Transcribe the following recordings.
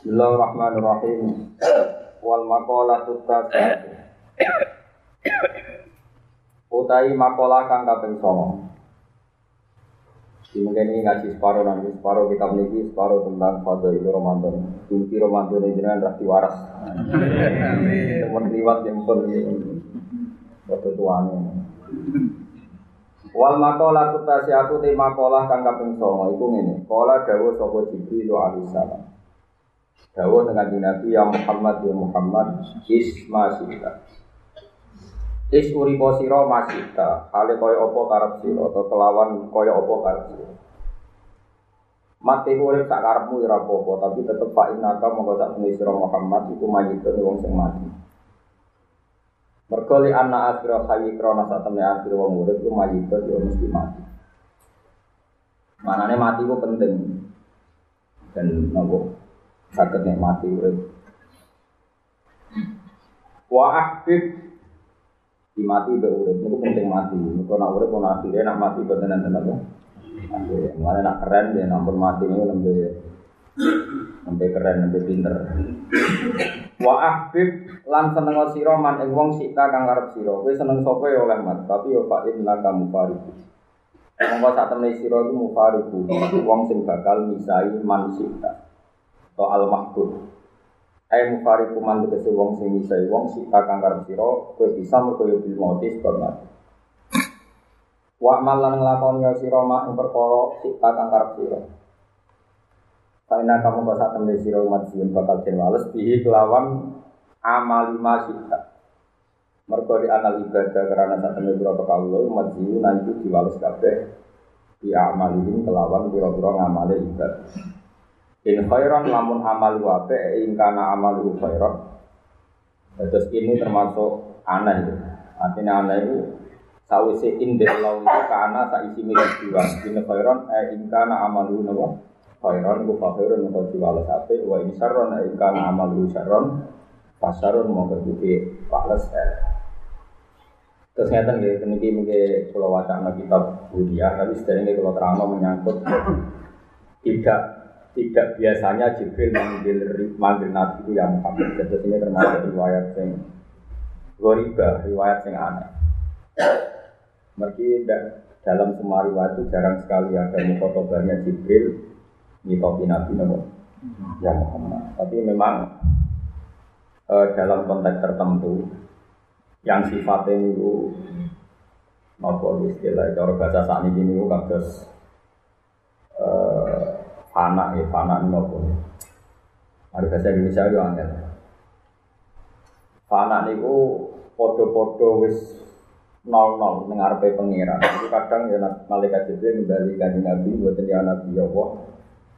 Bismillahirrahmanirrahim. Wal maqalatu tsatsa. Utai makalah kang kaping 9. Mungkin ini ngaji separuh nanti separuh kita memiliki separuh tentang fadl itu Ramadan. Kunci Ramadan ini jenengan rasti waras. Teman liwat yang pun waktu tuane. Wal makalah tutasiatu te makalah kang kaping 9 iku ngene. Kala dawuh sapa Jibril alaihi salam. Dawuh dengan Nabi ya Muhammad ya Muhammad isma sita. Is uripo sira masita, hale kaya apa karep sira atau kelawan kaya apa karep sira. Mati urip sak karepmu ora apa-apa, tapi tetep pak inaka monggo sak sira Muhammad iku mayitun wong sing mati. Mergo li anna akhira hayy krana sak temui akhir wong urip iku mayitun yo mesti mati. Manane mati ku penting. Dan nopo sakit nikmati urip. Wa ahbib di mati be urip niku penting mati. Niku nak urip ono akhire nak mati boten enten apa. Akhire mulane nak keren ya nampun mati niku lembe lembe keren lembe pinter. Wa ahbib lan seneng sira man ing wong sita kang arep sira. Kowe seneng sapa ya oleh mat, tapi yo fa inna kamu fariku. Monggo sak temne sira iku mufariku, wong sing bakal misai man sita atau al mahbub Ayo mufariku man tegese wong sing misai wong sita kang karep kowe bisa mergo yo bil mati sebab mati Wa malan nglakoni sira mak ing sita kang karep Karena kamu kok sak temne sira umat bakal den wales bihi kelawan amal lima sita Mergo di anal ibadah karena sak temne pira kawula umat sing itu diwales kabeh di amalihim kelawan pira-pira ngamale ibadah In khairan lamun amal wape in kana amal khairan. Terus ini termasuk aneh itu. Artinya aneh itu sawise in Allah itu kana saisi milik jiwa. In khairan eh in kana amal nawa khairan ku khairan ku jiwa sate wa in syarron eh in kana amal syarron pasarun mau keduki pales eh. Terus ngeten nggih niki mungkin kula wacana kitab Budia tapi sedherenge kula terangno menyangkut tidak tidak biasanya Jibril manggil manggil Nabi itu yang Muhammad. Jadi ini termasuk riwayat yang goriba, riwayat yang aneh. Mergi dalam semua riwayat itu jarang sekali ada mukotobahnya Jibril nyitopi Nabi Nabi yang Muhammad. Tapi memang e, dalam konteks tertentu yang sifatnya itu nopo istilah cara bahasa saat ini itu kados Fana ya, fana ini apa? Ada bahasa Indonesia itu angel. Fana itu podo-podo wis nol nol nengarpe pengiran. Itu kadang ya malaikat Jibril kembali ke Nabi buat dia Nabi ya Allah,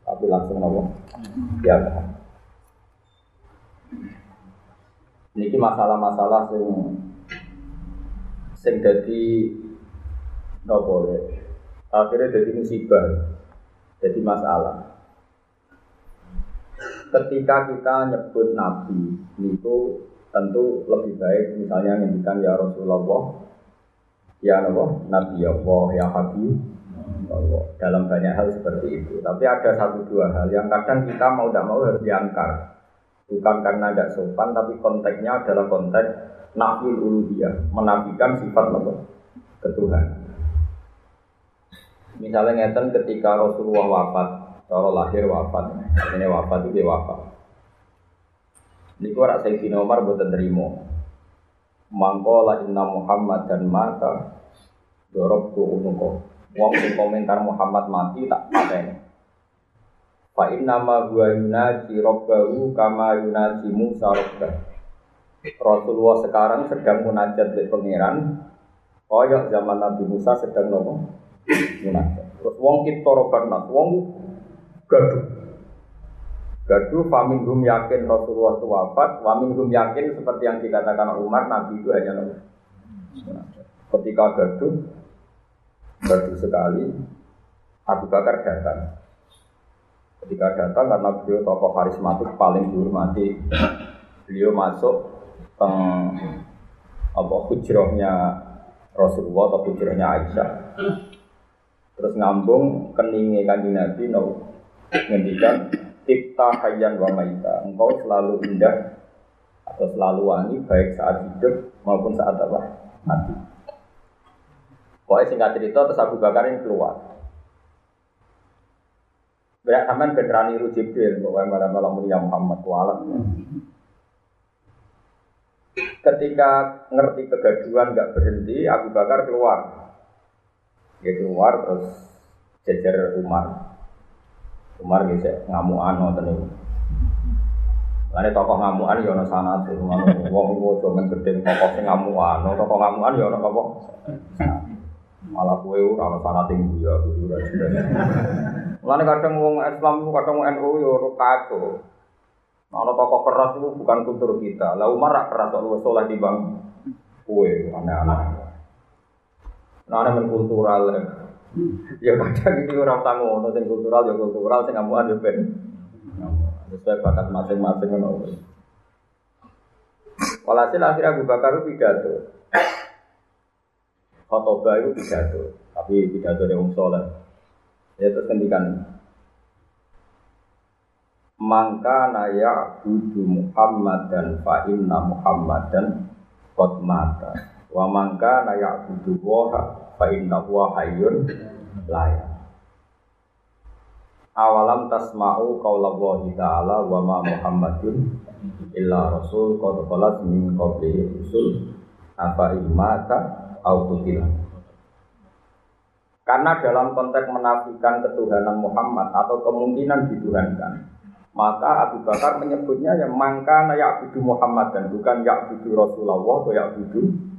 tapi langsung Allah ya Ini masalah-masalah sing sing jadi nopo akhirnya jadi musibah jadi masalah. Ketika kita nyebut Nabi itu tentu lebih baik misalnya ngendikan ya Rasulullah, ya Allah, Nabi Allah, ya Habib, Allah. Dalam banyak hal seperti itu. Tapi ada satu dua hal yang kadang kita mau tidak mau harus diangkar. Bukan karena tidak sopan, tapi konteksnya adalah konteks nafil uluhiyah, menafikan sifat Allah ketuhanan. Misalnya ngeten ketika Rasulullah wafat, cara lahir wafat, ini wafat itu wafat. Ini kok Sayyidina Umar buat terima. Mangkola inna Muhammad dan maka dorok tu unuko. Wong sing komentar Muhammad mati tak paten. Fa inna ma huwa yunaji rabbahu kama yunaji Musa rabbah. Rasulullah sekarang sedang munajat di pangeran. Kaya zaman Nabi Musa sedang nopo munafik. Terus wong kita robat wong gaduh. Gaduh famingum yakin Rasulullah itu wafat, famingum yakin seperti yang dikatakan Umar, Nabi itu hanya nabi. Ketika gaduh, gaduh sekali, Abu Bakar datang. Ketika datang karena beliau tokoh karismatik paling dihormati, beliau masuk ke apa hujrohnya Rasulullah atau hujrohnya Aisyah terus ngambung keningi kanjeng Nabi no ngendikan Tipta hayyan wa maita. Engkau selalu indah atau selalu wangi baik saat hidup maupun saat apa? Mati. Pokoknya singkat cerita terus Abu Bakar ini keluar. Berat sampean ben niru Jibril, pokoknya malam-malam mulia Muhammad kualat. Ketika ngerti kegaduhan nggak berhenti, Abu Bakar keluar. Dia keluar terus jejer Umar. Umar bisa ngamuan nonton ini. Tokoh ngamuan ya ono sanat, wong iku aja men gedeng tokoh sing ngamuan, tokoh ngamuan ya ono apa? Malah kue ora ono sanat ing ya ora Lalu kadang wong Islam kadang wong NU ya ora kacau. Kalau tokoh keras itu bukan kultur kita. Lah Umar rak keras kalau soleh di bang kue aneh-aneh. Nah, aneh kultural. Ya kadang itu orang tamu, sing kultural ya kultural, sing ngamuan ya ben. Sesuai bakat masing-masing ngono. Walhasil akhirnya Abu Bakar pidato. Khotobah itu pidato, tapi pidato dari Om Soleh. Ya terus kendikan Mangka naya budu Muhammad dan fa inna Muhammadan qad mata. Wa mangka naya budu waha fa inna huwa hayyun layak awalam tasma'u qaulallahi ta'ala wa ma muhammadun illa rasul qad khalat min qablihi rusul apa imata au karena dalam konteks menafikan ketuhanan Muhammad atau kemungkinan dituhankan maka Abu Bakar menyebutnya yang mangka ya'budu Muhammad dan bukan ya'budu Rasulullah atau ya'budu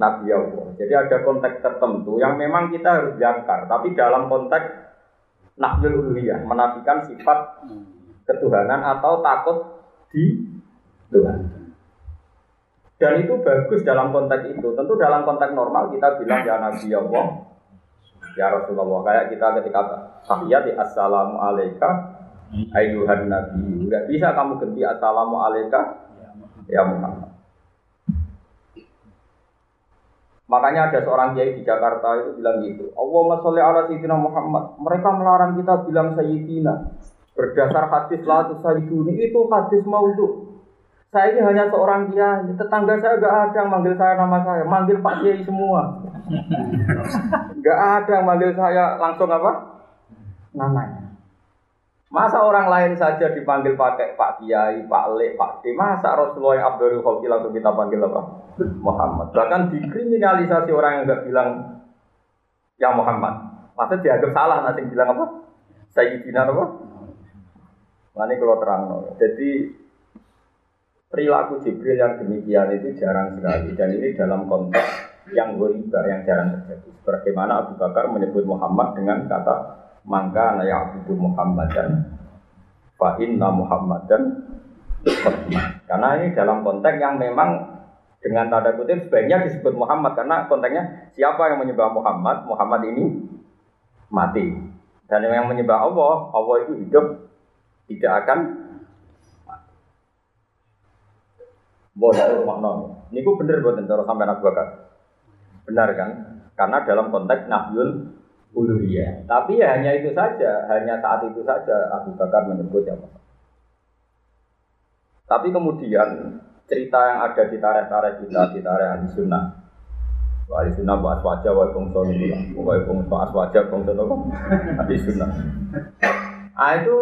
Nabi Allah. Jadi ada konteks tertentu yang memang kita harus jangkar, tapi dalam konteks nafsul uluhiyah, menafikan sifat ketuhanan atau takut di Tuhan. Dan itu bagus dalam konteks itu. Tentu dalam konteks normal kita bilang ya Nabi Allah, ya Rasulullah. Kayak kita ketika tahiyat di Assalamu alaika ayuhan Nabi. Tidak bisa kamu ganti Assalamu alaika ya Muhammad. Makanya ada seorang kiai di Jakarta itu bilang gitu. Allahumma sholli ala sayyidina Muhammad. Mereka melarang kita bilang sayyidina. Berdasar hadis la sayyiduni itu hadis maudhu. Saya ini hanya seorang kiai. Tetangga saya gak ada yang manggil saya nama saya. Manggil Pak Kiai semua. gak ada yang manggil saya langsung apa? Namanya. Masa orang lain saja dipanggil pakai Pak Kiai, Pak Le, Pak D. Masa Rasulullah yang Abdul Khalqi langsung kita panggil apa? Muhammad. Bahkan dikriminalisasi orang yang nggak bilang ya Muhammad. Masa dianggap salah nanti bilang apa? Sayyidina apa? Nah, ini kalau terang. Jadi perilaku Jibril yang demikian itu jarang sekali dan ini dalam konteks yang ghoriba yang jarang terjadi. Bagaimana Abu Bakar menyebut Muhammad dengan kata maka na ya'budu Muhammadan fa inna Muhammadan karena ini dalam konteks yang memang dengan tanda kutip sebaiknya disebut Muhammad karena konteksnya siapa yang menyembah Muhammad Muhammad ini mati dan yang menyembah Allah Allah itu hidup tidak akan mati. Bodoh makna. Ini bener buat sampai Abu Bakar. Benar kan? Karena dalam konteks nahyul uluhiyah. Tapi ya hanya itu saja, hanya saat itu saja Abu Bakar menyebut yang Tapi kemudian cerita yang ada di tarikh-tarikh kita, di tarikh ahli sunnah. Ahli sunnah buat aswaja, wa bongso ini, wa bongso aswaja, bongso apa? Ahli sunnah. Nah itu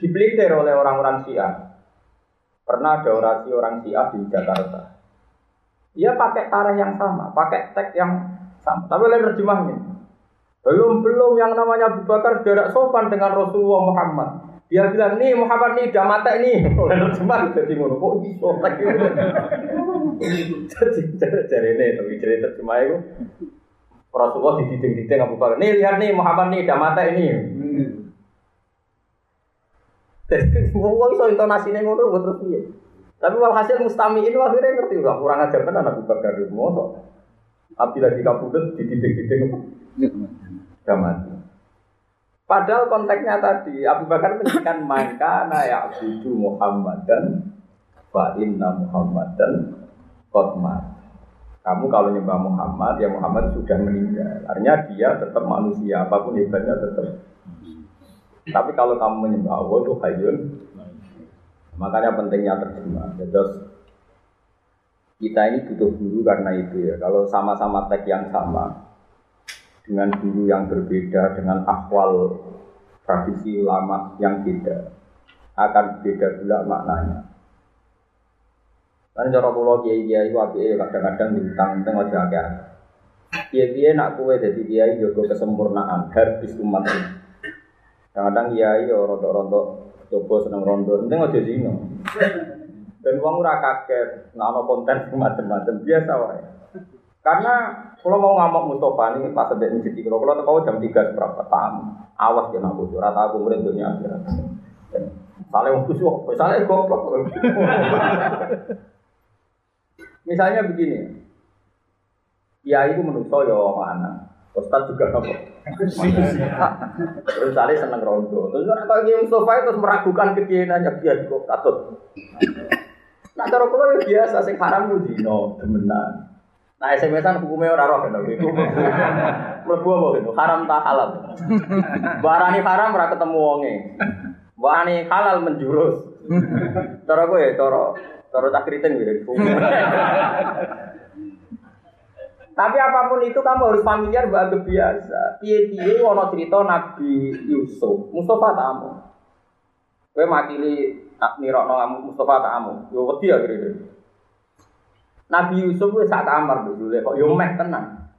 dipelintir oleh orang-orang Syiah. Pernah ada orasi orang Syiah di Jakarta. Dia pakai tarikh yang sama, pakai teks yang sama. Tapi lain terjemahnya. Belum belum yang namanya Abu Bakar sudah sopan dengan Rasulullah Muhammad. Dia bilang nih Muhammad nih udah mati nih. Oleh terjemah jadi ngono kok iso. Jadi cari ini tapi cari terjemah itu Rasulullah di titik-titik Abu Bakar. Nih lihat nih Muhammad nih udah mati ini. Jadi wong iso intonasine ngono terus piye. Tapi walhasil mustami ini akhirnya ngerti enggak kurang ajar tenan Abu Bakar. Mosok Kabudut di titik-titik sudah mati. Padahal konteksnya tadi Abu Bakar menjadikan maka ya abudu Muhammad dan wa inna Muhammadan qad Kamu kalau nyembah Muhammad, ya Muhammad sudah meninggal. Artinya dia tetap manusia, apa pun hebatnya tetap Tapi kalau kamu menyembah Allah itu hayyun. Makanya pentingnya terjemah. Ya, terus kita ini butuh guru karena itu ya. Kalau sama-sama teks yang sama dengan guru yang berbeda dengan akwal tradisi ulama yang beda akan beda pula maknanya. Kan cara kula kiai kiai wae kadang-kadang bintang teng aja akeh. Kiai nak kue jadi kiai jaga kesempurnaan habis umat. Kadang-kadang kiai yo rontok-rontok coba seneng rondo, penting aja zino. Dan uang ora kaget, ono konten macam-macam biasa wae. Karena kalau mau ngamuk Mustafa ini pas sedek masjid kalau kalau tahu jam tiga seberapa tamu, awas ya nak bocor, rata aku murid dunia akhirat. Salah yang khusyuk, salah goblok. Misalnya begini, ya itu menurut saya mana, Ustaz juga apa? Terus saya seneng rondo. Terus orang Kiai Mustafa itu meragukan kekianannya dia kok katut. Nah cara kalau ya biasa, sing haram itu dino, demenan. Nah SMS-an hukumnya orang roh kan itu. Mlebu apa gitu? Haram tak halal. Barani haram ora ketemu wonge. Barani halal menjurus. Cara gue, cara cara tak kriting gitu. Tapi apa pun itu kamu harus familiar bahwa biasa. Piye-piye ono cerita Nabi Yusuf, Mustafa tamu. Kowe makili nirokno kamu Mustafa tamu. Yo wedi ya kira Nabi Yusuf wis sak kamar dulu kok yo meh tenan.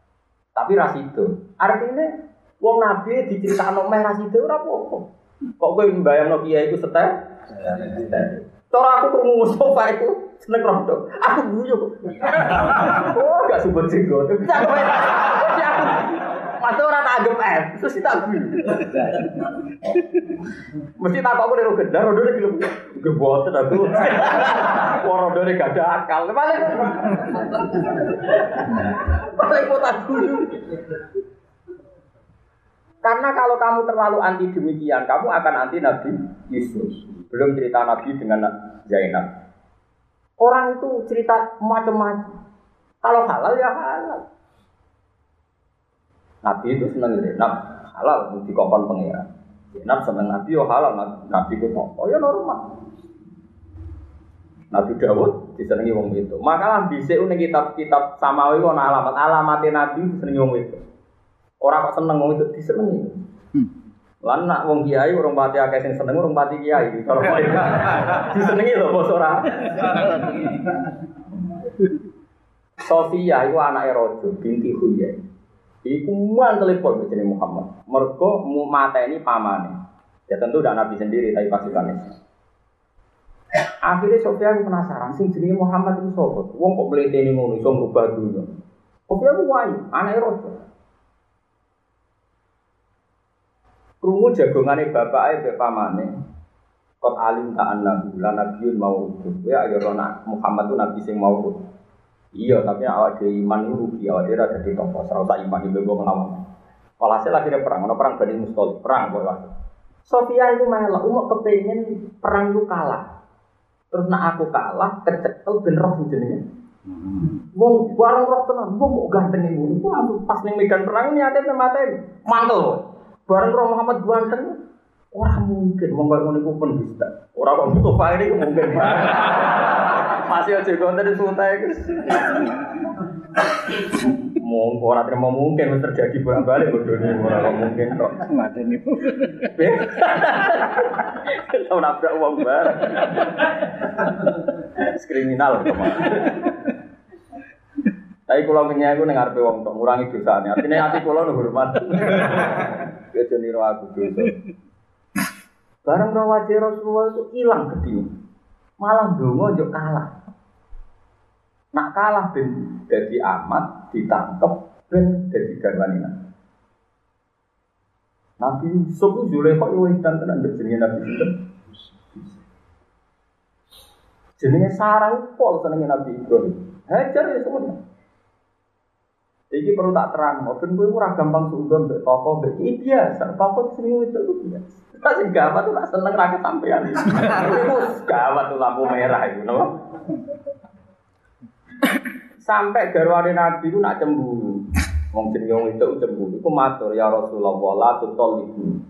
Tapi ra sido. Artinya wong nabi diceritakno meh ra sido ora apa-apa. Kok kowe mbayangno kiai iku setel? Cara aku krungu Mustafa itu seneng rondo. Aku guyu. Oh, gak subut jenggot. Aku Masa orang tak anggap eh, terus kita guyu. Mesti tak kok udah gendar, rondo udah gelem. Geboten aku. Wah rondo gak ada akal. Paling paling kok tak guyu. Karena kalau kamu terlalu anti demikian, kamu akan anti Nabi Yesus. Belum cerita Nabi dengan Zainab. Orang itu cerita macam-macam. Kalau halal ya halal. Nabi itu senang Zainab halal di kokon pengiran. Zainab senang Nabi yo halal Nabi itu oh ya normal. Nabi Dawud disenangi wong itu. Maka bisa unik kitab-kitab samawi ana alamat alamatnya Nabi disenangi wong itu. Orang kok seneng wong itu disenengi. Hmm. Lan nak wong kiai urung pati akeh sing seneng urung pati kiai. Kalau mau disenengi lho bos ora. Sofia itu anaknya Rojo binti Huyai. Iku mantel pol jenenge Muhammad. Mergo mata ini pamane. Ya tentu udah Nabi sendiri tapi pasukannya. Akhirnya Sofia penasaran, sing jenenge Muhammad itu sapa? Wong kok mleteni ngono iso ngubah dunya. Sofia ku wayu, anake Rojo. Krungu jagongane bapake mbek pamane. Kot alim ta annahu la nabiyyun mau Ya ayo anak Muhammad itu nabi sing mau Iya, tapi awak dhewe iman itu rugi, awak dhewe ada di toko, serau tak iman itu gue ngelawan. Walhasil akhirnya perang, ono perang Bani Mustoli, perang gue Sofia itu melok, umur kepengen perang itu kalah. Terus nak aku kalah, kecekel ben roh jenenge. Wong bareng roh tenan, wong kok ganteng ibu. Wong pas ning medan perang ini ada mati mantel. Bareng roh Muhammad ganteng, orang mungkin wong kaya ngono iku pendusta. Ora kok Mustafa ini mungkin. Masih aja konten suntai Gus. Mau orang terima mungkin harus terjadi bolak balik bodohnya orang mungkin kok. Mati nih. Tahu nabrak uang bar. Kriminal Tapi kalau punya aku dengar wong tok ngurangi dosanya. Artinya hati kalau nu hormat. Ya jadi roh aku dosa. Barang roh wajah Rasulullah itu hilang gede. Malah dongo jok kalah. Nak kalah ben jadi amat ditangkep ben jadi garwanina. Nabi Yusuf itu Zulekha itu wedan tenan jenenge Nabi Yusuf. Jenenge Sarah pol senenge Nabi Ibrahim. Hajar ya semua. Iki perlu tak terang, ben kowe ora gampang suudon mbek toko mbek iki biasa. Toko sering itu itu biasa. Tak sing gawat tuh seneng ra kesampean. Gawat tuh lampu merah itu, no? Sampai garwane Nabi itu nak cemburu. Wong jenenge wong itu cemburu. Iku matur ya Rasulullah la tutolibu.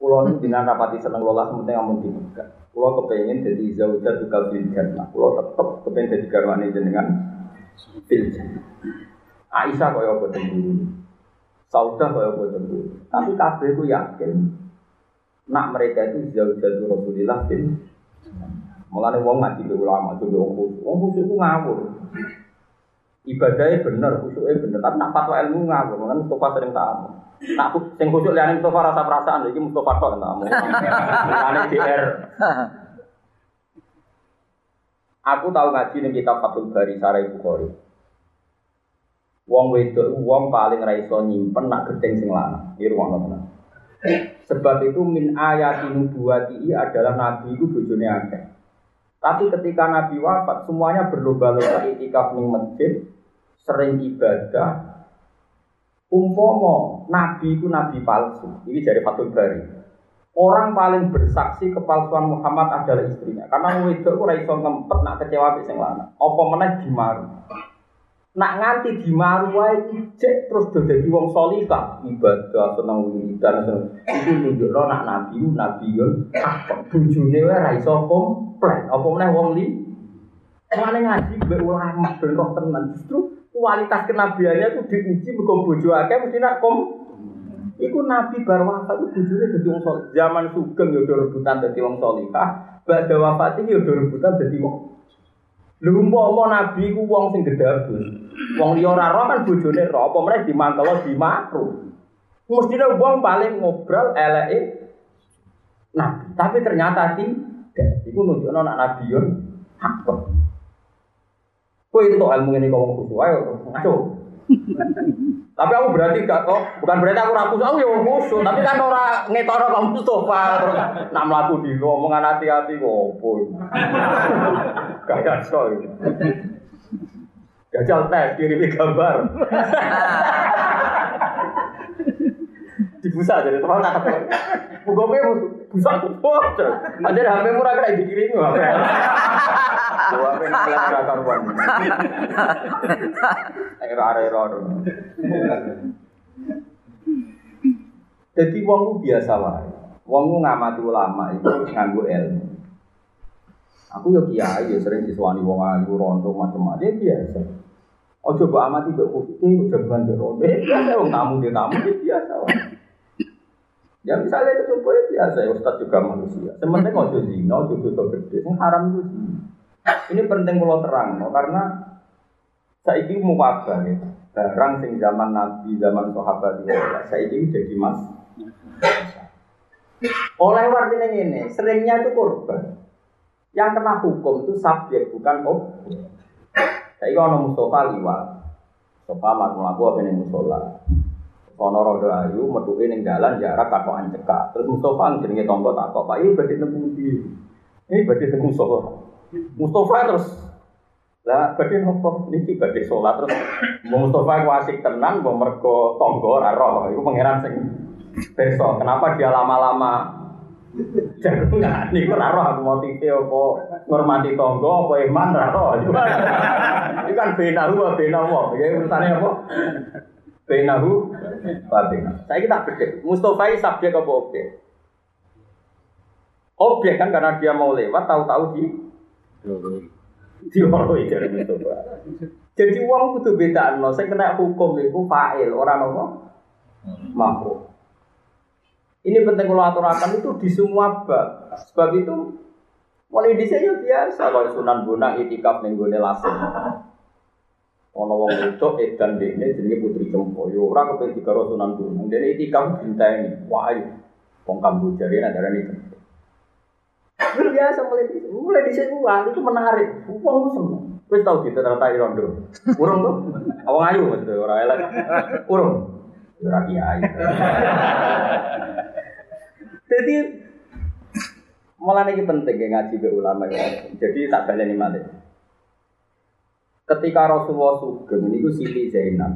Pulau ini dengan rapati seneng lola sementing amun dibuka. Pulau kepengen jadi zaujat juga fil jannah. Pulau tetep kepengen jadi garwane jenengan fil jannah. Aisyah kaya apa cemburu. Saudah kaya apa cemburu. Tapi kabeh ku yakin nak mereka itu zaujat Rasulillah fil Mulane wong ngaji ke ulama, coba wong khusyuk. Wong khusyuk itu ngawur. Ibadahnya bener, khusyuknya bener. Tapi nak fatwa ilmu ngawur. Mulane Mustafa sering tamu. Nak sing khusyuk liane Mustafa rasa perasaan, iki Mustafa tok tamu. Mulane DR. Aku tahu ngaji ning kitab Fathul Bari Sarai Bukhari. Wong wedok wong paling ra iso nyimpen nak gedeng sing lanang. Iki ruang tenan. Sebab itu min ayat nubuwati adalah nabi itu bojone akeh. Tapi ketika Nabi wafat, semuanya berlomba-lomba itikaf ning masjid, sering ibadah. Umpomo Nabi itu Nabi palsu. Ini dari Fatul Bari. Orang paling bersaksi kepalsuan Muhammad adalah istrinya. Karena itu ora iso ngempet nak kecewa sing lanang. Apa meneh dimaru. Nak nganti dimaru wae cek terus do dadi wong salihah, ibadah seneng wiridan seneng. Iku nunjukno nak nabi nabi yo apa bojone wae ra iso komplain. Apa meneh wong li Mulane ngaji mbek ulama ben roh tenan. Justru kualitas kenabiannya itu diuji mergo bojo akeh mesti nak kom Iku nabi bar wafat itu bojone dadi wong saleh. Zaman sugeng do rebutan dadi wong salihah, badhe wafat yo do rebutan dadi wong Lha umpama nabi ku wong sing gedabus. Wong liya ora roh kan bojone roh, apa meneh dimantelo dimakru. Mestine wong paling ngobrol eleke Nah, tapi ternyata tidak. Iku nunjukno anak nabi yo hak. Kowe itu ilmu ini ngomong ayo ngaco. Tapi aku berarti gak kok, bukan berarti aku rakus, aku ya musuh. Tapi kan orang ngetoro kamu Mustafa terus nak melaku di omongan hati-hati kok opo. Kayak so. Gajal tes kirimi gambar. Dibusa jadi teman tak ketemu. Buka gue busa bocor. Ada HP murah kena dikirimi HP. Dua HP ngelas gak karuan. Error-error. Jadi wong biasa wae. Wong ku ngamati ulama itu nganggo ilmu. Aku yo kiai yo sering disuwani wong ayu rontok macam-macam ya biasa. Oh coba amati mbek kopi, udah bandel rontok. Biasa wong tamu dia tamu ya biasa. Ya misalnya itu coba ya biasa ya Ustaz juga manusia. Sementing ojo zina, ojo dosa gede, yang haram itu zina. Ini penting kalau terang, no? karena saiki muwabah ya. Barang sing zaman Nabi, zaman sahabat itu, saiki jadi mas. Oleh artinya ini, seringnya itu korban. Yang kena hukum itu subjek, bukan objek. Saya kalau Mustafa liwat, Mustafa aku apa nih musola. Ono rodo ayu, metuke ning dalan jarak katokan cekak. Terus Mustafa jenenge tak kok, Pak, ini badhe nemu ndi? Ini badhe nemu Mustafa. Mustafa terus lah badhe nopo niki badhe salat terus Mustafa ku asik tenan mbok mergo tonggo ora roh. Pangeran sing besok. Kenapa dia lama-lama jagungan niku ora roh aku motive apa ngormati tonggo apa iman ora roh. Iku kan benahu apa benahu. Ya urusane apa? Benahu Babina. Saya kita beda. Mustafa subjek apa objek? Objek kan karena dia mau lewat tahu-tahu di di orang dari Mustafa. Jadi uang kudu beda no. Saya kena hukum itu fa'il orang apa? Mampu. Ini penting kalau aturakan itu di semua bab. Sebab itu mulai di sini biasa kalau sunan bonang itikaf ning gone lasem. Ono wong wedok edan dene jenenge Putri Cempo. Yo ora kepen dikaro Sunan Gunung. Dene itikaf dinteni. Wah, ayo. Wong Kamboja rene darane Cempo. Biasa mulai di mulai di sini wah itu menarik. Wong ku seneng. Wis tau ditertai rondo. Urung tuh. Awang ayu maksudnya ora elek. Urung. Ora kiai. Jadi malah ini penting ya ngaji be ulama ya. Jadi tak baleni malih. Ketika Rasulullah sugeng niku Siti Zainab.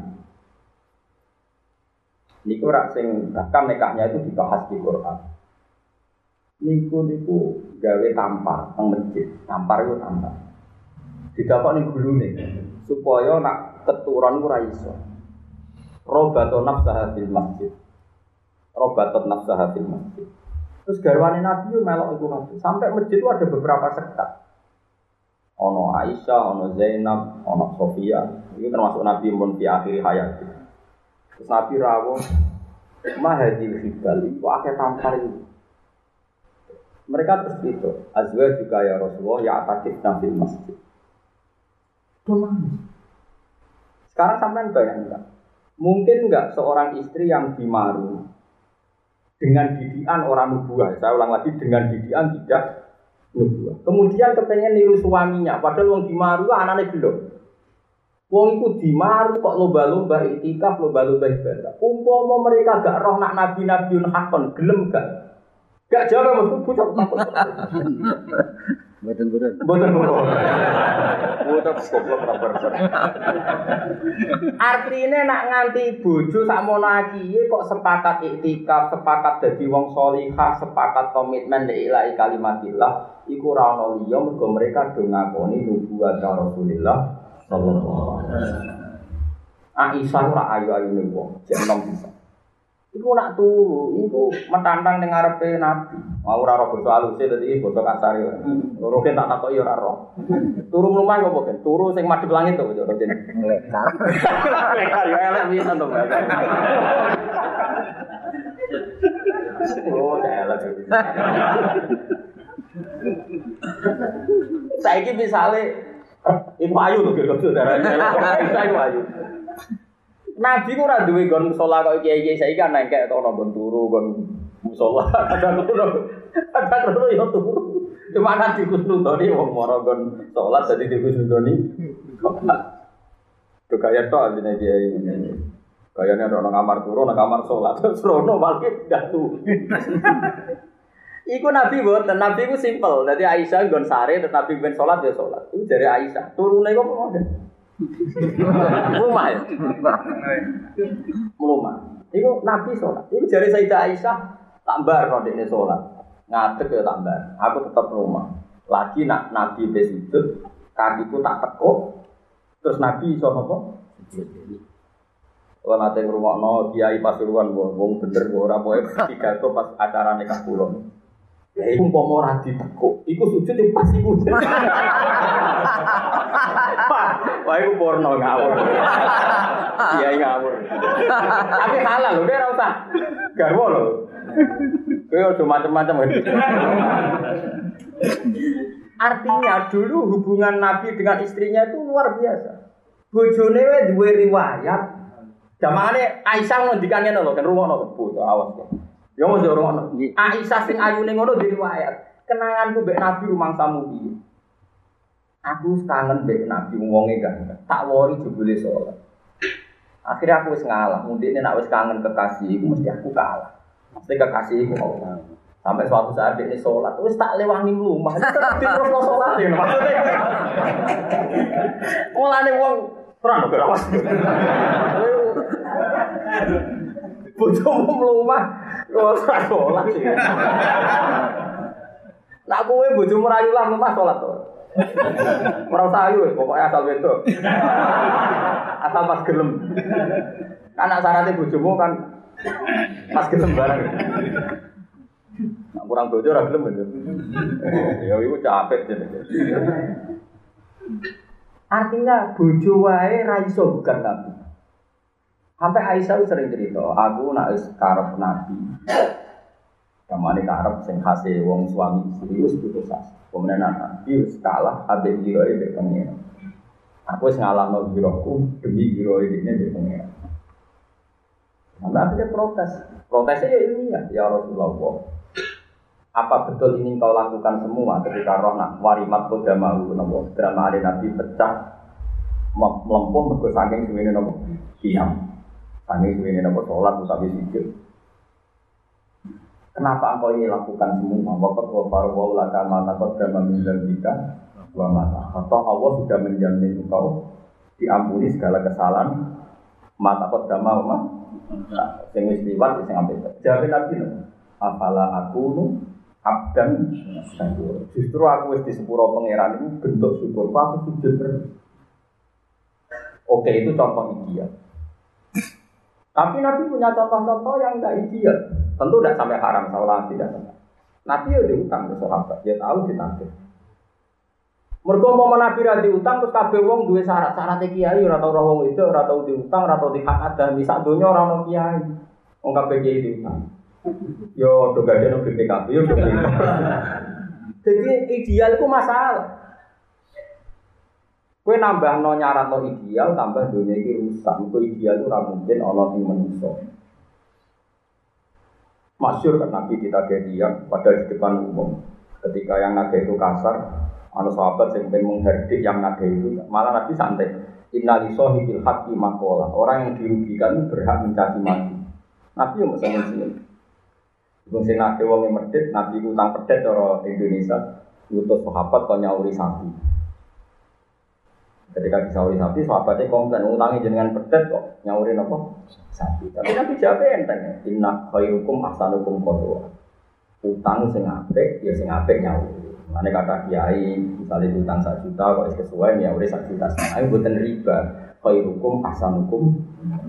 Niku rak sing bahkan nikahnya itu dibahas di Quran. Niku niku gawe tampar teng masjid. Tampar itu tampar. Didapat ning gulune supaya nak keturun ora iso. Robato nafsaha fil masjid. Robato nafsaha fil masjid. Terus garwane Nabi melok iku. Sampai masjid itu ada beberapa sekta. Ono Aisyah, ono Zainab, ono Sofia. Ini termasuk Nabi pun di akhir hayat. Terus Nabi rawuh mahadil hibal itu akhir tampar itu. Mereka terus itu, azwa juga ya Rasulullah ya atakif nafil masjid. Sekarang sampai bayangkan, mungkin nggak seorang istri yang dimaru dengan didian orang nubuah. Saya ulang lagi dengan didian tidak nubuah. Kemudian kepengen niru suaminya, padahal wong dimaru anaknya belum. Wong iku dimaru kok lomba-lomba itikaf, lomba-lomba ibadah. Umpama mereka gak roh nak nabi-nabiun hakon, gelem gak? Gak jawab bocah takut. Mboten mboten. Boten ngono. Boten goblok ora berber. Artine nak nganti bojo sakmono iki kok sepakat iktikaf, sepakat dadi wong salihah, sepakat komitmen li ilahi kalimatillah, iku ora ana liya mergo mereka do ngakoni nubuwat Rasulullah sallallahu alaihi wasallam. Aisyah ora ayu-ayune wong, jek enom bisa. Iku nak turu, iku metantang ning ngarepe Nabi. Mau ora ora basa aluse dadi basa kasar yo. Loro tak takoki ora ora. Turu mlumah kok ben? Turu sing madhep langit to kok Roden. Lekar. Yo elek pisan to. Oh, elek. Saiki misale Iku ayu lho kira-kira darah. Iku ayu. Nabi ku ora duwe gon musala kok kiai-kiai saiki kan nengkek to gon turu gon musala kadang turu kadang turu yo turu. Cuma Nabi kusnudoni wong moro gon salat dadi dikusnudoni. Itu kaya to aline kiai. Kayaknya ada orang kamar turu, kamar sholat, terus rono malah datu. Iku Nabi buatan, Nabi ku simpel. Jadi Aisyah gon sare, terus Nabi ben sholat ya sholat. Itu dari Aisyah. Turunnya kok mau Rumah ya? Rumah. Iku Nabi sholat. Iku dari Sayyidah Aisyah tambah kalau dia sholat. Ngadeg ya tambah. Aku tetap rumah. Lagi nak Nabi besujud, kakiku tak tekuk. Terus Nabi iso apa? Kalau nanti rumah no kiai pasuruan, wong bener, ora boleh tiga itu pas acara nikah kulon. Ya umpama ora ditekuk, iku sujud yang pas iku. Wah, iku porno ngawur. Iya, ngawur. Tapi halal lho, ora usah garwo lho. Kowe aja macam-macam. Artinya dulu hubungan Nabi dengan istrinya itu luar biasa. Bojone wae duwe riwayat. Jamane Aisyah ngendikane lho, kan rumono bocah awas. Ya mesti rumono. Aisyah sing ayune ngono di riwayat. Kenanganku mbek Nabi rumangsamu piye? Aku kangen mbek Nabi wonge kan. Tak wori jebule sholat. Akhirnya aku wis ngalah. Mundine nek wis kangen kekasih iku mesti aku kalah. Mesti kekasih iku Allah. Sampai suatu saat dia sholat, wis tak lewangi rumah, tetap di terus sholat ya maksudnya. Mulane wong terang gak awas. Bojomu mlumah, ora sholat sih. Nak kowe bojomu rayu lah mlumah sholat to. Ora usah ayu, pokoknya asal wedok. Asal pas gelem. Kan nak syaratnya bojomu kan pas gelem bareng. Nah, kurang bojo ora gelem itu. Ya iku capek jenenge. Artinya bojo wae ra iso bukan nabi. Sampai Aisyah sering cerita, aku nak karep nabi. Kamane karep sing khase wong suami istri wis putus asa. Kemudian nabi wis kalah abe giroe mbek pengen. Aku wis ngalahno giroku demi giroe ini mbek pengen. Sampai akhirnya protes. Protesnya ya ilmiah, ya Rasulullah. Apa betul ini kau lakukan semua ketika roh nak warimat koda mau nopo drama ada nabi pecah melempung mergo saking suwene nopo diam saking suwene nopo sholat tapi sujud Kenapa engkau ini lakukan semua? Waktu wa farwau laka mata drama minjam jika dua mata. Atau Allah sudah menjamin engkau diampuni segala kesalahan mata kau drama mah. Sing wis liwat sing ambil. Jawab Nabi Apala aku nu abdan. Justru aku di sepuro pangeran itu bentuk syukur. Aku sujud terus. Oke itu contoh ideal. Tapi Nabi punya contoh-contoh yang tidak ideal. Tentu tidak sampai haram, seolah tidak sampai. Nabi ya diutang ke sahabat, dia tahu ditagih. Mergo mau Nabi diutang terus kabeh wong duwe syarat, syarat kiai ora tau wong itu, ora diutang, ora tau dihak ada, misal donya ora ono kiai. Wong kabeh kiai diutang. Yo do gadene BPKB yo. Jadi ideal itu masalah. Kue nambah no nyarat no ideal, tambah dunia ini rusak. Itu ideal itu mungkin Allah yang manusia. Masyur kan Nabi kita dia pada di depan umum. Ketika yang naga itu kasar, anu sahabat yang pengen menghardik yang naga itu, malah Nabi santai. Innali sohibil haqi makola. Orang yang dirugikan berhak mencaci maki. Nabi yang bisa sini. Bung sing naga wong medit, Nabi utang pedet orang Indonesia. Utus sahabat kau nyauri sapi. Ketika disauri sapi, sahabatnya komplain, utangi jenengan pedet kok, nyaurin apa? Sapi. Tapi Nabi jawabnya enteng, inna khairukum ahsanukum kodwa. Utang sing apik, ya sing apik nyauri. Mana kata kiai, misalnya utang satu juta, kok sesuai nyauri satu juta. Ayo buatan riba, khairukum ahsanukum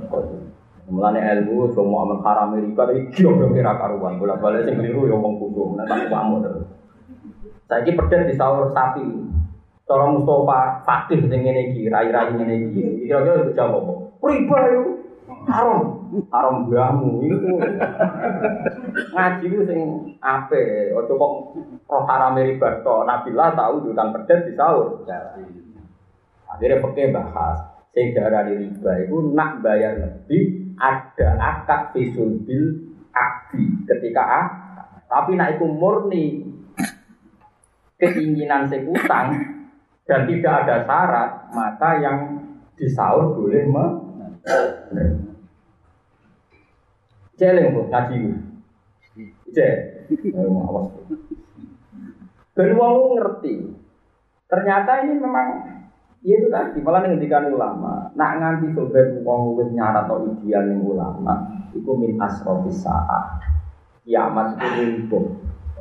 kodwa. Mulane ilmu semua amal haram riba tapi kira kira karuan. Bola balik sing keliru ya wong kudu. Nanti kamu terus. Saiki pedet di sahur sapi. Cara Mustafa fakih sing ngene iki, rai-rai ngene iki. Kira-kira jawab apa? Riba yo. Haram. Haram gamu iku. Ngaji ku sing ape, ojo kok roh haram riba to. Nabilah tahu diutang pedet di sahur. Akhirnya pakai bahas. Sing darani riba itu nak bayar lebih ada akad fisul bil akdi ketika ah tapi nak itu murni keinginan sing dan tidak ada syarat, maka yang disaur boleh me Celeng bu, ngaji bu. Cek, awas. Dan wong ngerti. Ternyata ini memang ya itu tadi malah ngendikan ulama. Nak nganti sobat wong wis nyarat atau ideal ning ulama, iku min asrofis saat. Kiamat itu lumpuh.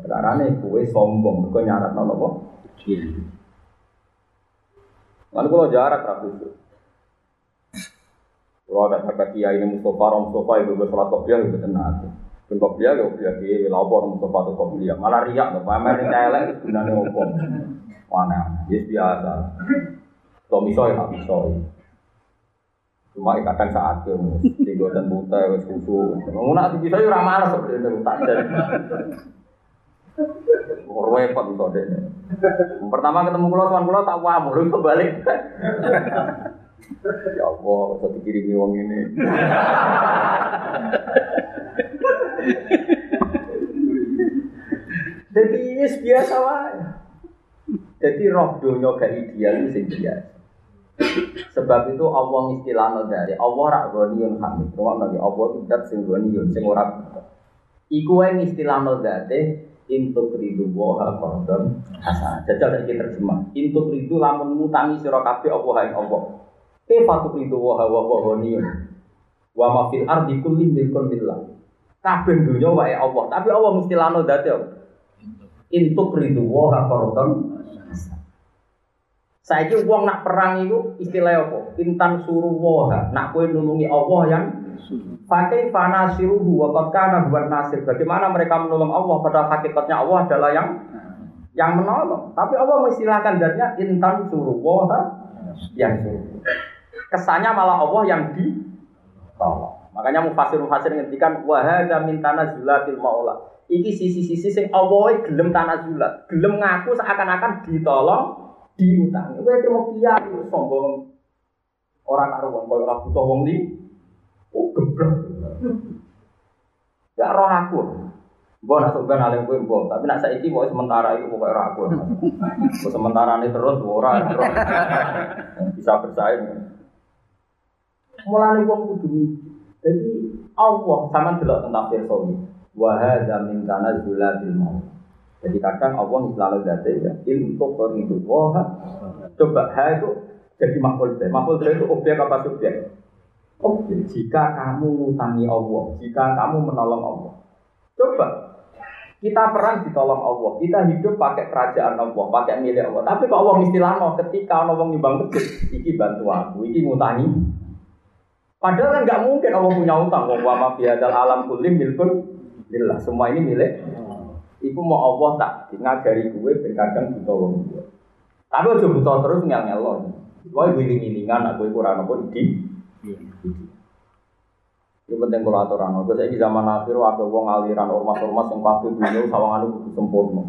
Karena kue sombong, kau nyarat nopo. Iya. Lalu kalau jarak itu. Kalau ada kata kiai ini Mustafa, Rom Mustafa itu bersolat kopiah itu tenang. Ben kopiah ya kopiah di lapor Mustafa atau kopiah. Malah riak, pamer ini celeng itu sebenarnya apa? Mana? Yes biasa. Tommy soy, tak soy. Cuma kadang saat itu, tiga dan buta, wes kusu. Ngomong nanti bisa ya ramah sebenarnya, tak Repot itu deh. Pertama ketemu pulau tuan pulau tak wah mulu kebalik. ya Allah, saya dikirimi wong ini. Jadi ini biasa wae. Jadi roh dunia gak ideal itu biasa. Sebab itu Allah istilahnya dari Allah rak ghaniyun hamid. Rumah nabi Allah itu dat sing ghaniyun sing ora. Iku wae istilahnya dari Intuk ridu woha kordon hasan. Jajal lagi terjemah. Intuk ridu lamun mutangi sira kabeh apa hae apa. Kefatu ridu woha wa wa. Wa ma ardi kulli. Kabeh dunya wae Allah, tapi Allah mesti lano dadi apa? Intuk ridu woha kordon Saiki wong nak perang itu istilah apa? Intan suruh woha. Nak kowe nulungi Allah yang Pakai fana siruhu wa buat nasir. Bagaimana mereka menolong Allah pada hakikatnya Allah adalah yang yang menolong. Tapi Allah mengistilahkan datnya intan suruh wah yang. Kesannya malah Allah yang ditolong. Makanya mufasir mufasir ngendikan wahada min tanazulatil maula. Iki sisi-sisi sing Allah gelem tanazulat, gelem ngaku seakan-akan ditolong, diutangi. Kowe terima kiai sombong orang karuan koyo ora butuh wong Oh geblek. Gak roh aku. Gue nak sebenarnya alim gue mbok, tapi nak saiki mau sementara itu pokoknya roh aku. Sementara ini terus ora bisa bersaing. Mulai wong kudu Jadi Allah sama delok tentang firsawi. Wa hadza min tanazulatil maut. Jadi kadang Allah selalu date ya, untuk itu wah coba ha itu jadi makhluk Makhluk itu objek apa subjek? Oke, jika kamu ngutangi Allah, jika kamu menolong Allah. Coba kita perang ditolong Allah, kita hidup pakai kerajaan Allah, pakai milik Allah. Tapi kok Allah mesti lama ketika orang nyumbang masjid, iki bantu aku, iki ngutangi. Padahal kan nggak mungkin Allah punya utang. Wa ma fi alam kulim milkun lillah. Semua ini milik. Iku mau Allah tak ngajari gue ben kadang buta wong gue. Tapi aja buta terus ngel-ngel lo. Wae giling-gilingan aku iku ora napa Itu penting kalau aturan. Gue saya zaman akhir waktu wong aliran ormas-ormas yang pasti dunia sawangan itu sempurna.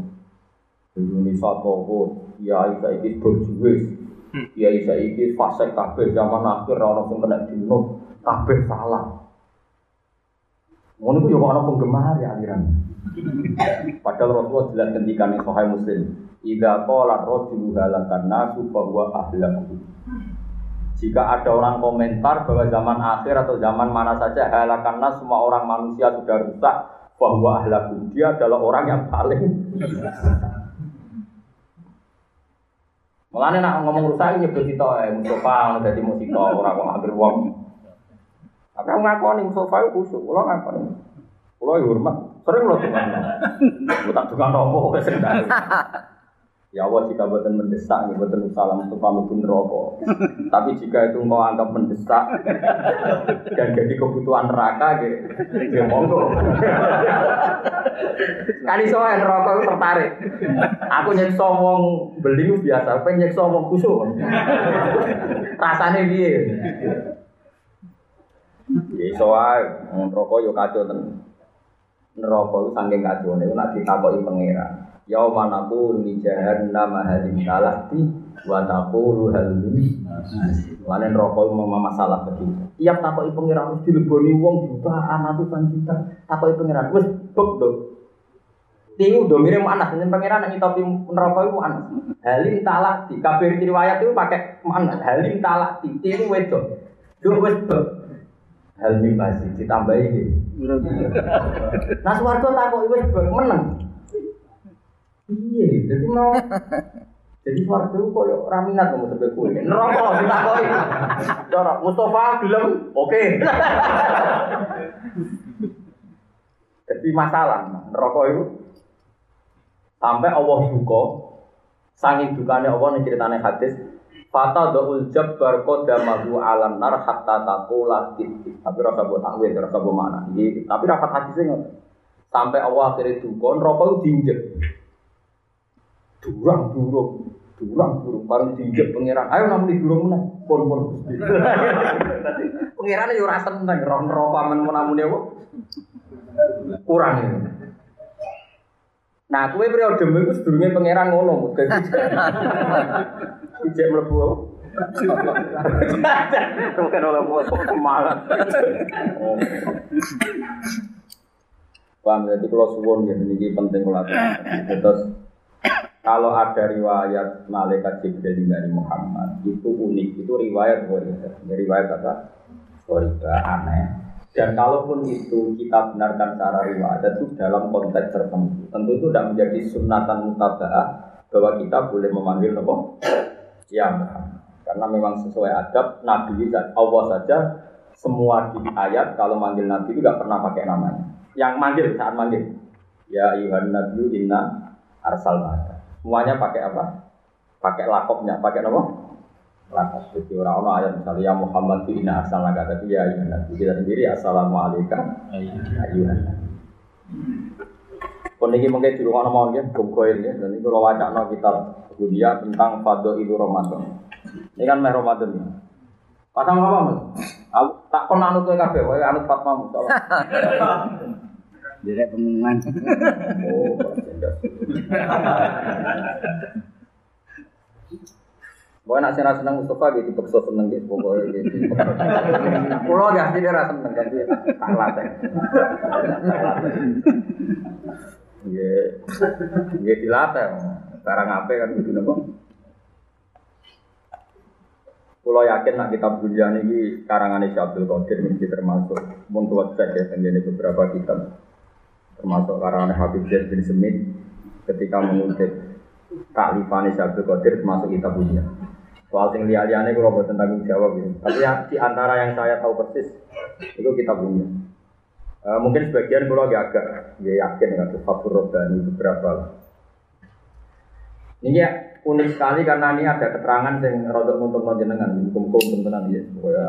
Indonesia toko, ya isa iki berjuwis, ya isa iki fase kabeh zaman akhir orang yang kena dino, kabeh salah. Ngono itu juga orang penggemar ya aliran. Padahal Rasulullah jelas ketika nih Sahih Muslim, "Idza qala rajulu halakan nasu fa huwa ahlaku." Jika ada orang komentar bahwa zaman akhir atau zaman mana saja halakan nas semua orang manusia sudah rusak, bahwa ahlaku dia adalah orang yang paling Mulane nak ngomong rusak nyebut kita eh Mustafa dadi musika ora kok hampir wong. Tapi aku ngakoni Mustafa itu kusuk, kula ngakoni. Kula hormat, sering lho tukang. Tak tukang sering Ya Allah jika buatan mendesak, ya buatan salam untuk pun rokok. Tapi jika itu engkau anggap mendesak dan jadi kebutuhan neraka, ya, ya monggo. Kali soal rokok itu tertarik. Aku nyekso wong beli itu biasa, apa nyekso wong kusuk. Rasanya dia. Ya soal rokok yo kacau tenan. Neraka itu saking kacau nih, nak ditakoki pangeran. Yauma naqulu li jahannam halim talati wa taqulu hal min Lain rokok mau masalah begitu. Tiap takoki pangeran mesti dileboni wong jutaan ratusan juta. Takoki pangeran wis bek dong. Tiu do mirip anak dengan pangeran yang ngitopi neraka itu anak. Halim talati. Kabir riwayat itu pakai mana? Halim talati. Tiu wedok. Dua wis bek. Halim masih ditambahi. Nah suwargo takoki wis bek meneng. Iya, jadi mau jadi suarga itu koyo raminat kamu sampai kue. Neraka ditakoi. Cara Mustafa bilang oke. Jadi masalah neraka itu sampai Allah duka sangi dukanya Allah nih ceritanya hadis Fata doul jabbar kodamahu alam nar hatta takula Tapi rasa buat takwil, rasa buat mana. Tapi rapat hadisnya Sampai Allah akhirnya duka, neraka itu diinjek. Durang durung, durang durung paling diinjek pangeran. Ayo namun di durung mana? Pon pon. Pangeran yo ora seneng roh neraka men namun apa? Kurang ini. Nah, kue periode itu sedurungnya pangeran ngono, ijek mlebu apa? Bukan oleh buat semangat. Paham jadi kalau suwon ya ini penting kalau terus kalau ada riwayat malaikat Jibril dari Muhammad itu unik, itu riwayat Ghoriba. Riwayat apa? Ghoriba aneh. Dan kalaupun itu kita benarkan secara riwayat itu dalam konteks tertentu, tentu itu tidak menjadi sunatan mutaba'ah bahwa kita boleh memanggil nopo yang karena memang sesuai adab Nabi dan Allah saja semua di ayat kalau manggil Nabi itu nggak pernah pakai namanya. Yang manggil saat manggil ya Yuhan Nabi inna arsal Semuanya pakai apa? Pakai lakopnya, pakai apa? Lakop. Jadi orang-orang ayat misalnya ya Muhammad inna asal naga tapi ya ayuhan nabi. Kita sendiri assalamualaikum ayuhan nabi. Pun ini mungkin di rumah nomor ya, gumkoil ya. Dan itu wajah no kita dunia tentang fado itu Ramadan. Ini kan meh Ramadan ya. Pasang apa mas? Tak kon anut kafe, wae anut Fatma. Direk pengumuman. Oh, Pokoknya nak senang senang Mustafa gitu, paksa seneng gitu, pokoknya gitu. Pulau ya, sih dia seneng kan dia tak latih. Iya, iya dilatih. Sekarang apa kan gitu nopo. Pulau yakin nak kita bulian ini karangan Abdul Qadir ini termasuk untuk cek ya, beberapa kitab termasuk karangan Habib Zaid bin Semit ketika mengutip taklifan Abdul Qadir termasuk kita punya. Soal sing liya-liyane kalau buat tanggung jawab ini. Tapi ya, di antara yang saya tahu persis itu kita punya. E, mungkin sebagian kalau agak agak ya yakin dengan Fathur Robbani beberapa lah. Ini ya unik sekali karena ini ada keterangan yang rodok untuk menjenengan hukum-hukum tentang ya. Pokoknya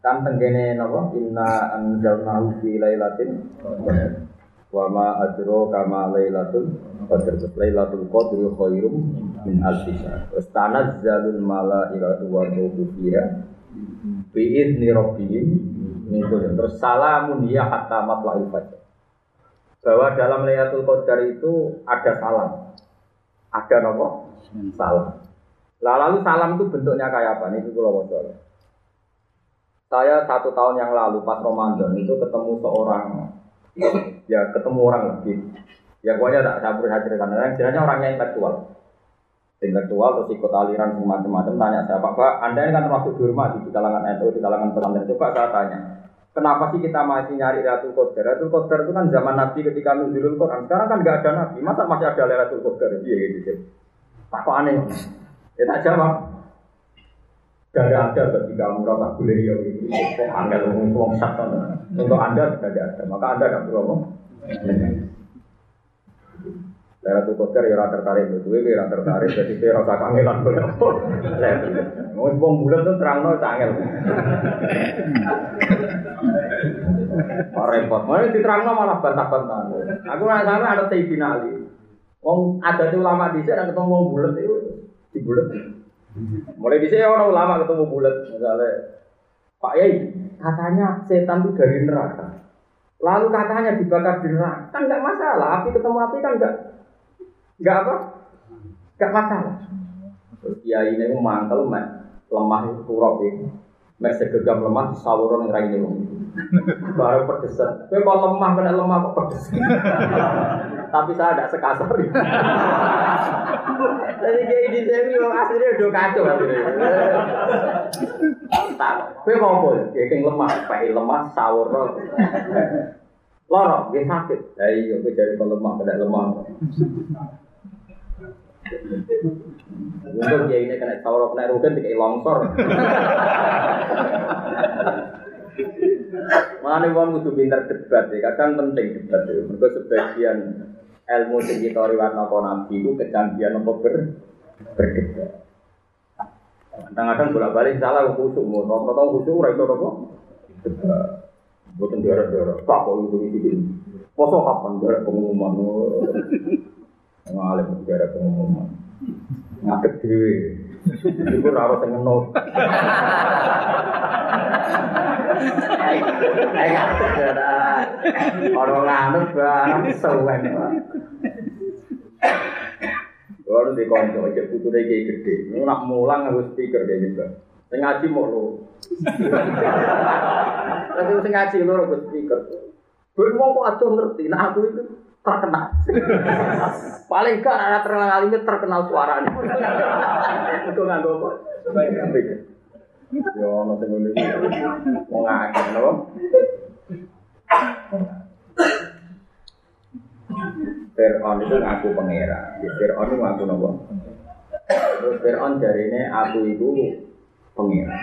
kan tenggene napa inna anzalnahu fi lailatin Wa ma adro kama lailatul qadr. Lailatul qadri khairum min alfi syahr. Terus tanazzalul malaikatu wa ruhu fiha bi idzni rabbihim min terus salamun ya hatta matla'il fajr. Bahwa dalam Lailatul Qadar itu ada salam. Ada nopo? Salam. Lah lalu salam itu bentuknya kayak apa? Ini kalau mau Saya satu tahun yang lalu pas Ramadan itu ketemu seorang ya ketemu orang lagi. Ya pokoknya tak saya berusaha ceritakan. Yang jelasnya orangnya intelektual. Intelektual terus ikut aliran semacam-macam tanya saya pak anda ini kan termasuk dihormati di kalangan NU di kalangan pesantren. Coba saya tanya kenapa sih kita masih nyari Ratul Qadar? Ratul Qadar itu kan zaman Nabi ketika nuzulul Quran. Sekarang kan nggak ada Nabi. Masa masih ada Ratul Qadar? Iya gitu tak kok aneh. Ya tak jawab. Gak ada ketika merasa boleh ya gitu. Angel ngomong ngomong satu. Untuk anda tidak ada, maka anda tidak perlu ngomong. Daerah tuh kotor ya rata tertarik itu, ya rata tertarik jadi dia rasa kangelan boleh apa? Ngomong bom bulan tuh terang no cangel. Repot, mana diterang no malah bantah-bantah. Aku nggak sana ada Sayyidina Ali. Wong ada tuh ulama di sana ketemu wong bulat itu di bulat. Mulai di sini orang ulama ketemu bulat, misalnya Pak Yai, katanya setan itu dari neraka. Lalu katanya dibakar di neraka, kan nggak masalah. Api ketemu api kan nggak nggak apa, nggak masalah. Terus Kiai ini mantel, lemah kurang ini. Mek segegam lemah sawuran yang raine. Baru pedesan. Kowe kok lemah kena lemah kok pedes. Tapi saya tidak sekasar. Jadi kayak ini saya wong aslinya udah kacau Tak, kowe kok apa? Ya keng lemah, pakai lemah sawur. Loro, dia sakit. Ya iya, kowe jadi lemah, kena lemah. Untuk dia ini kena sawur kena rugen dikai longsor. Mana wong kudu pinter debat ya, kadang penting debat ya. Mereka sebagian ilmu sing kita riwayat napa nabi itu kecanggihan apa ber berdebat. Kadang-kadang bolak-balik salah khusuk, rata-rata khusuk ora iso apa? Debat. Boten daerah-daerah, tak kok itu iki. Poso kapan daerah pengumuman? Ngalim daerah pengumuman. Ngadeg dhewe. Iku ora sing ngenut. Ayo ngadeg daerah. Ora nganut barang sewen. Kalau di konco, cek putu deh kayak gede. Ini nak mulang harus speaker kayak gitu. Sing ngaji mau lo. Tapi sing ngaji lo harus speaker. Gue mau kok ngerti. Nah aku itu terkenal. Paling gak ada terkenal ini terkenal suaranya. Itu nggak kok. Yo, nanti gue mau ngakak loh. Fir'aun itu ngaku pangeran. Fir'aun itu ngaku nopo. Terus Fir'aun dari ini aku itu pangeran.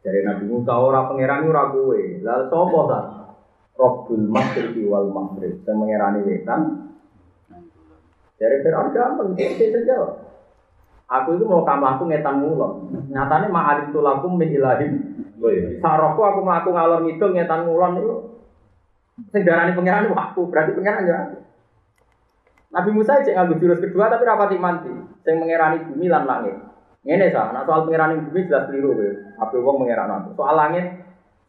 Dari Nabi Musa orang pangeran itu ragu Lalu sopo tak? Robbul Masjid wal Maghrib. Yang mengerani wetan. Dari Fir'aun gampang. Dia saja. Aku itu mau kamu aku ngetan mulon. Nyatanya ma'alim tulakum min ilahim. Sarokku aku melaku ngalor ngidul ngetan mulon itu Sing darani pangeran aku, berarti pangeran ya Nabi Musa cek nganggo jurus kedua tapi rapati manti. Sing mengerani bumi lan langit. Ngene sah, nah soal pengerani bumi jelas keliru kowe. Ape wong mengeran aku. Soal langit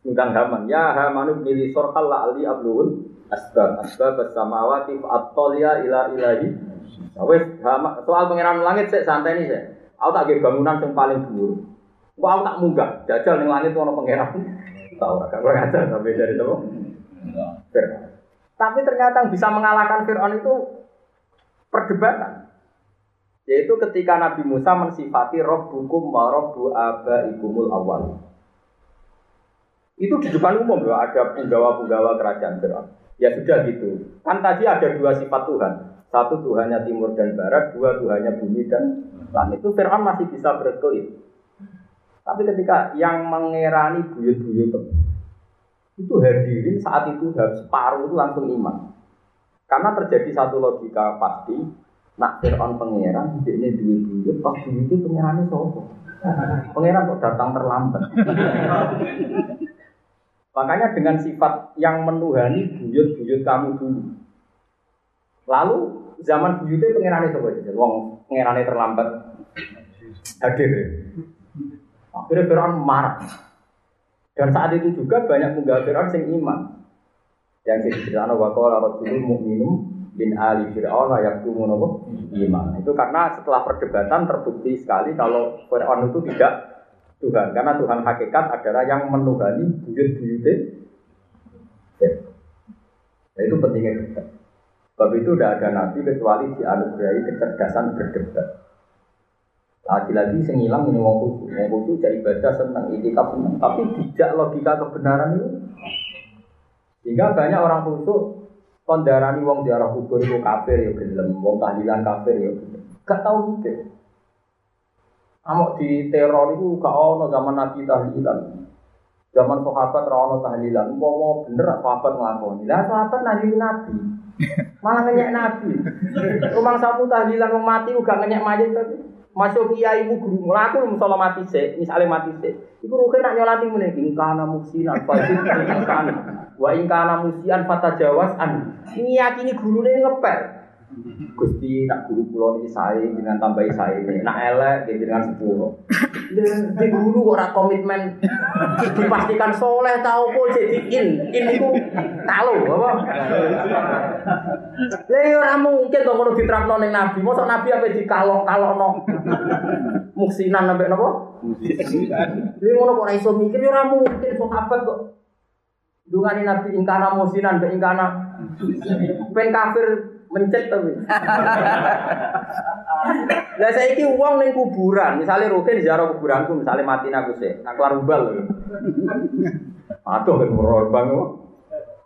ngundang Haman. Ya Hamanu milih sorkal la ali ablul asbab asbab samawati at-taliya ila ilahi. Nah, soal pengeran langit sik santai nih sik. Aku tak bangunan yang paling dhuwur. Kok aku tak munggah, jajal ning langit ono pangeran. Tahu ora, kok ngajar sampai dari itu. Tapi ternyata yang bisa mengalahkan Fir'aun itu perdebatan. Yaitu ketika Nabi Musa mensifati Rabbukum wa Rabbu abaikumul awal. Itu di depan umum loh, ada penggawa-penggawa kerajaan Fir'aun. Ya sudah gitu. Kan tadi ada dua sifat Tuhan. Satu Tuhannya timur dan barat, dua Tuhannya bumi dan langit. Itu Fir'aun masih bisa berkelit. Tapi ketika yang mengerani buyut-buyut itu hadirin saat itu separuh itu langsung iman. Karena terjadi satu logika pasti, nak Fir'aun pangeran, ini duit, pas duit itu pangerannya sopo. Pangeran kok datang terlambat. Makanya dengan sifat yang menuhani buyut-buyut kamu dulu. Lalu zaman buyutnya pengirannya coba aja. Wong pengirannya terlambat hadir. Akhirnya Fir'aun marah. Dan saat itu juga banyak penggawa Fir'aun yang iman. Yang diceritakan wa qala rajulun mu'minum bin ali fir'aun yaktumu napa iman. Itu karena setelah perdebatan terbukti sekali kalau Fir'aun itu tidak Tuhan. Karena Tuhan hakikat adalah yang menuhani buyut-buyutnya. Nah, itu pentingnya debat. Sebab itu tidak ada nabi kecuali dianugerahi kecerdasan berdebat. Lagi-lagi sengilang ini wong khusus, wong khusus jadi ibadah itikaf senang, tapi tidak logika kebenaran itu. Sehingga banyak orang khusus kondarani wong ziarah kubur itu kafir ya gelem, wong tahlilan kafir ya Gak tahu gitu. Amok di teror itu gak ono zaman Nabi tahlilan. Zaman sahabat ra ono tahlilan. Umpama bener sahabat nglakoni. Lah sahabat nabi Nabi. Malah ngenyek Nabi. Rumah sapu tahlilan wong mati uga ngenyek mayit tapi. Masuk kiai ibu guru mlaku musola mati sik, misale mati sik. Iku ruhe nak nyolati meneh ing kana musinan fajir ing. Wa ing kana musian fatajawas an. Ngiyakini gurune ngepel. Gusti nak guru pulau ini saya dengan tambahi saya ini, nak elek gitu dengan sepuluh. Di guru orang komitmen dipastikan soleh tahu kok jadi in, in itu tahu apa? Ya ora mungkin to ngono diterapno ning nabi. Mosok nabi apa dikalok-kalokno. Muksinan sampai napa? Muksinan. Lha ngono kok ora iso mikir ya ora mungkin sahabat kok. Dungane nabi ingkana musinan be ingkana ben kafir mencet tapi. Lah saiki wong ning kuburan, misalnya Rukin ziarah kuburanku, misalnya mati aku sih, nak keluar ubal. Aduh kan bang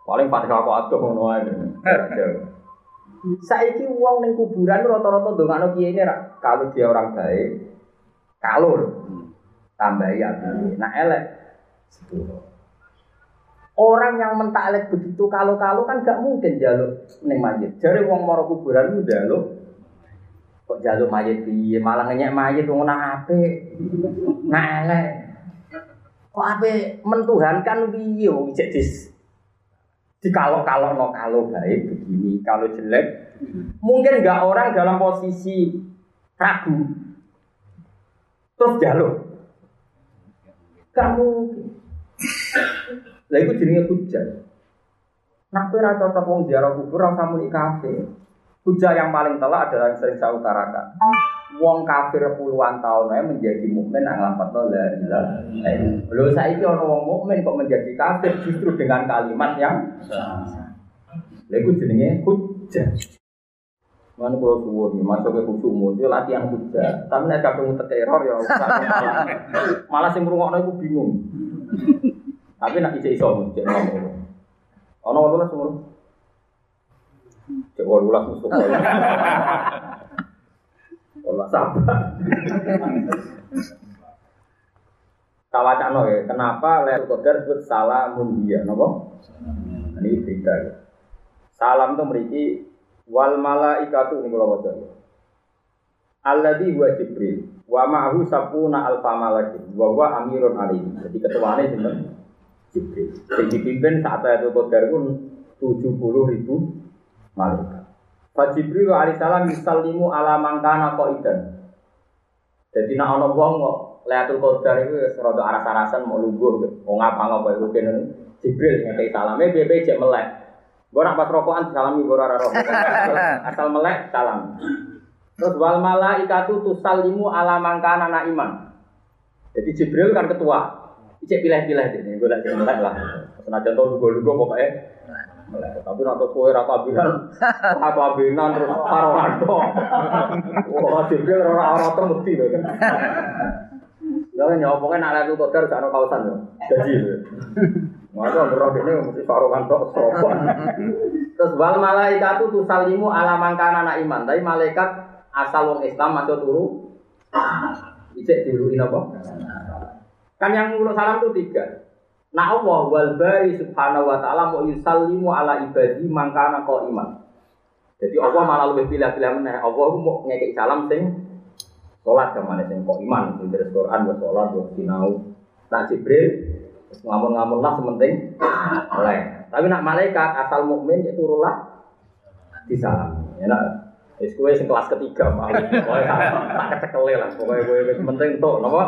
Paling pada aku aduh ngono ae. Saiki wong ning kuburan rata-rata ndongakno kiai ini kalau dia orang baik, kalur tambah ya. Nah elek. Orang yang mentaklek begitu kalau-kalau kan gak mungkin jaluk neng mayit. Jadi wong moro kuburan itu jaluk. Kok jaluk mayit piye? Malah ngenyek mayit nang ape. Nah elek. Kok ape mentuhankan piye? Wong cek dis di kalau kalau no kalau baik begini kalau jelek. Mungkin nggak orang dalam posisi ragu. Terus jaluk. Kamu lah itu jenenge hujah. Nak kowe ora cocok wong ziarah kubur ora muni kafir. Hujah yang paling telak adalah yang sering saya utarakan. Wong kafir puluhan tahun aja menjadi mukmin nang lapat la ilaha illallah. Lho saiki ana wong mukmin kok menjadi kafir justru dengan kalimat yang Lha iku jenenge hujah. Mana kalau suwun, masuk ke khusyuk itu latihan hujah. Tapi nek kadung teror ya malah malah sing ngrungokno iku bingung. Tapi nak isi iso cek ngomong. Ono ono lah semua. Cek ono lah musuh kau. Ono sabar. Ya, kenapa Lailatul Qadar disebut salamun dia, nopo? Ini berita ya. Salam itu memiliki wal malaikatu ini kalau baca ya. Alladhi huwa Jibril wa ma'ahu sapuna alfa malakin wa huwa amirun alaihi. Jadi ketuanya sinten? Jibril. Yang dipimpin saat itu Qadar pun 70 ribu malaikat. Fa Jibril alaihissalam yusallimu ala mangkana idan. Jadi nak ana wong kok Lailatul Qadar itu rada aras-arasan mau lungguh wong apa ngapa iku kene Jibril ngekei salame piye cek melek. Gue nak pas rokokan salami gue ora rokok. Asal melek salam. Terus wal malaikatu tusallimu ala mangkana na iman. Jadi Jibril kan ketua. Cek pilih-pilih deh, gue lagi melek lah. Senajan tau lugu-lugu pokoknya. Tapi nanti kue rata abinan, rata abinan terus karo rado. Wah, Jibril orang-orang temudi loh kan. Ya nyopongnya nak lalu kotor gak kawasan loh. Jadi Masa ngerok ini mesti farokan tok sopan. Terus wal malaikat itu tusalimu ala mangkana anak iman. Tapi malaikat asal wong Islam masuk turu. Ijek diuluin apa? Kan yang ngurus salam itu tiga. Nah Allah wal bari subhanahu wa ta'ala mau yusallimu ala ibadi mangkana kau iman. Jadi Allah malah lebih pilih-pilih mana. Allah mau ngekik salam sing sholat ke mana sing kau iman. Dari Quran buat sholat buat sinau. Nah Jibril Ngamun-ngamun lah sementing oleh. Tapi nak malaikat asal mukmin itu ya rulah di salam. Ya nak Wis kowe sing kelas ketiga. Pokoke tak ketekele lah. Pokoke kowe wis penting tuh napa?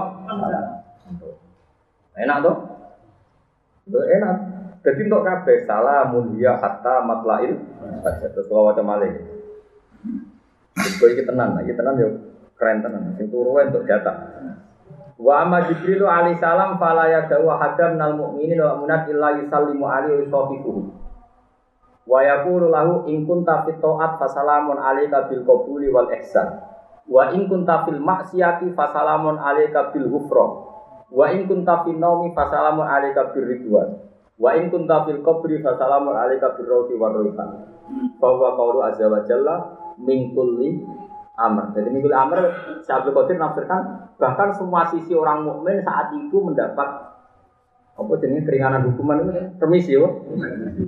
Enak tuh? Enak. Jadi untuk kabeh salamun ya hatta matlail. Terus kalau macam malih. Kowe iki tenan, iki tenan yo keren tenan. Sing turu untuk jatah. Wa amma Jibril alaihi salam fala yadawu hadam nal mu'minin wa munat illa yusallimu alaihi wa sahbihi. Wa yaqulu lahu in kunta fit ta'at fasalamun alayka bil qabuli wal ihsan. Wa in kunta fil maksiati fasalamun alayka bil ghufra. Wa in kunta fil naumi fasalamun alayka bir ridwan. Wa in kunta fil qabri fasalamun alayka bir rawti war rayhan. Bahwa qawlu azza wa jalla min kulli amr. Jadi min kulli amr Syaikhul Qadir nafsirkan bahkan semua sisi orang mukmin saat itu mendapat apa jenis keringanan hukuman itu permisi yo.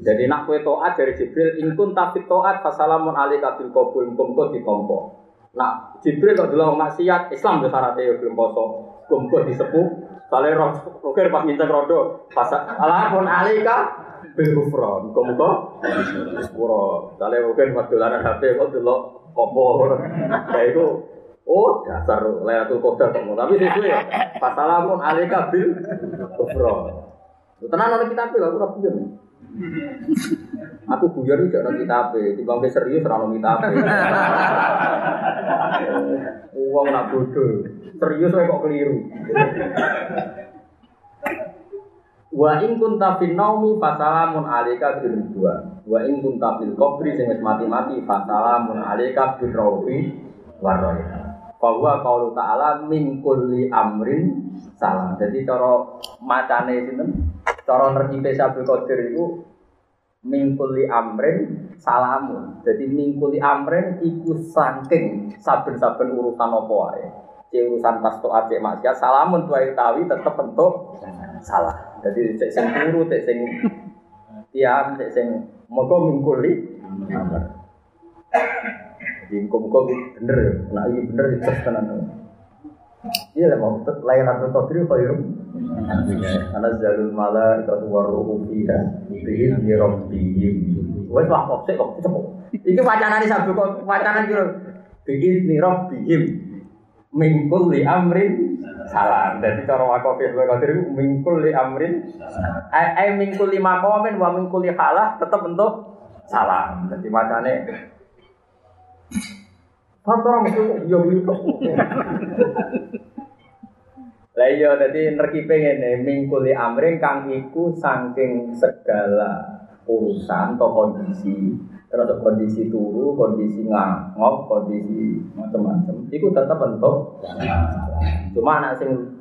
Jadi nak kue toat dari Jibril inkun tapi toat fasalamun alika bil kabul kumko ditompo. Nah Jibril kalau dulu maksiat Islam itu syaratnya belum poso kumko disepuh. Soalnya roh, roker pas minta rodo, pas alamun alika bil kufron, kumko sepuro. Soalnya roker pas dolanan HP kok dulu kompo, kayak itu Oh, dasar Lailatul Qadar kok. Tapi sesuai ya. Fasalamun alika bil kufron. Tenang oleh kita aku ora buyon. Aku buyon iki ora kitab, timbang serius ora ono kitab. Uang nak bodoh. Serius kok keliru. Wa in kunta fil naumi fasalamun alayka bil ridwan. Wa in kunta fil qabri sing mati-mati fasalamun alayka bil rawfi warayha. Bahwa kalau ta'ala min kulli amrin salam. Jadi cara macane sinten? Cara nerjipe Syabul Qadir itu mingkuli amrin salamun. Jadi mingkuli amrin iku saking saben-saben urusan apa wae. Cek urusan pas to acek maksiat salamun tuai tawi tetep bentuk salah. Jadi cek sing turu, cek sing tiam, cek sing moga mingkuli amr. Jadi muka-muka bener ya. Nah ini bener itu tenan. Iya lah mau layanan Qadri khairum. Ana zalul mala itu waruhu fiha bihi bi rabbihim. Wes lah kok sik kok cepet. Iki wacanane sabdo kok wacanan kira bihi bi rabbihim min kulli amrin salam. Jadi cara wakaf ya Qadri min kulli amrin ai min kulli maqamin wa min kulli halah tetap bentuk salam. Jadi wacane Kantor mesti yo kok. Lah iya dadi nerkipe ngene mingkuli amring kang iku saking segala urusan atau kondisi terus kondisi turu, kondisi ngangop, kondisi macam-macam. Iku tetap bentuk. Cuma anak sing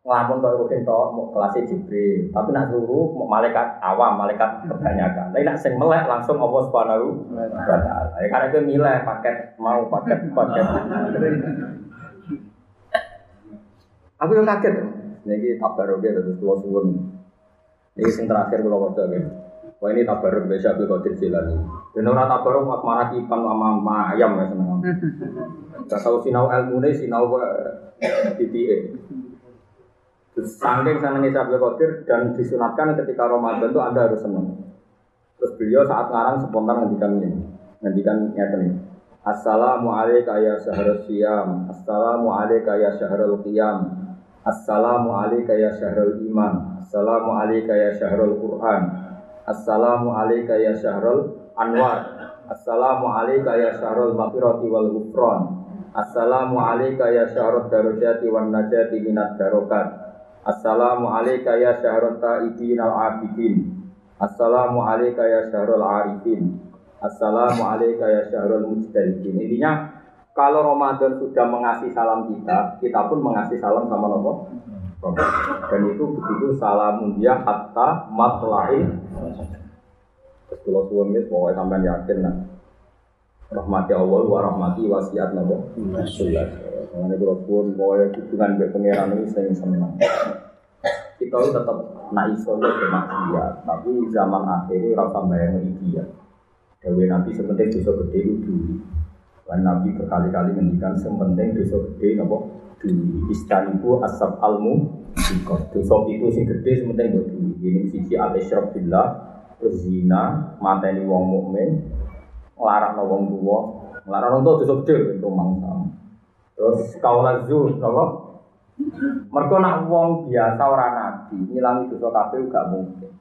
ngelamun kok rutin to mau kelas Jibril, tapi nak suruh mau malaikat awam, malaikat kebanyakan. Tapi nak sing melek langsung Allah Subhanahu wa taala. Ya karena itu nilai paket mau paket paket. Aku yang kaget. Niki tabarok ya terus kula suwun. Niki sing terakhir kula waca ya. Wah ini tabarok biasa Abdul Qadir Jilani. Dan orang tabarok mas marah kipan sama ayam ya seneng. Gak tahu sinau ilmu ini sinau titik. Saking senangnya Syabul Qadir dan disunatkan ketika Ramadan itu Anda harus senang. Terus beliau saat ngarang spontan ngendikan ini. Ngendikan nyata nih. Assalamualaikum ya syahrul siyam. Assalamualaikum ya syahrul qiyam. Assalamualaikum ya syahrul iman. Assalamualaikum ya syahrul Quran. Assalamualaikum ya syahrul anwar. Assalamualaikum ya syahrul maghfirati wal ghufran. Assalamualaikum ya syahrul darajati wan najati minat darokat. Assalamu alayka ya syahrul ta'ibin al-abidin Assalamu alayka ya syahrul arifin Assalamu alayka ya syahrul mujtahidin Intinya kalau Ramadan sudah mengasih salam kita Kita pun mengasih salam sama Nabi Dan itu begitu salamun dia hatta matla'in Terus kalau suami pokoknya sampai yakin nah. Rahmati Allah wa rahmati wasiat Nabi Mengenai kalau pun pokoknya hubungan dengan pengiran ini saya senang. Kita itu tetap nak iso ya bermaksiat, tapi zaman akhir ini rasa bayang iki ya. Dewi nanti sebentar bisa gede itu Dan Nabi berkali-kali ngendikan sementing dosa gede napa dulu istanibu asab almu dosa itu sing gede sementing buat dulu ini sisi al isyrok billah zina mateni wong mukmin nglarang wong tua nglarang wong tua dosa gede rumang sama terus kaulah zur napa mereka nak wong biasa orang nabi ngilangi dosa kabeh gak mungkin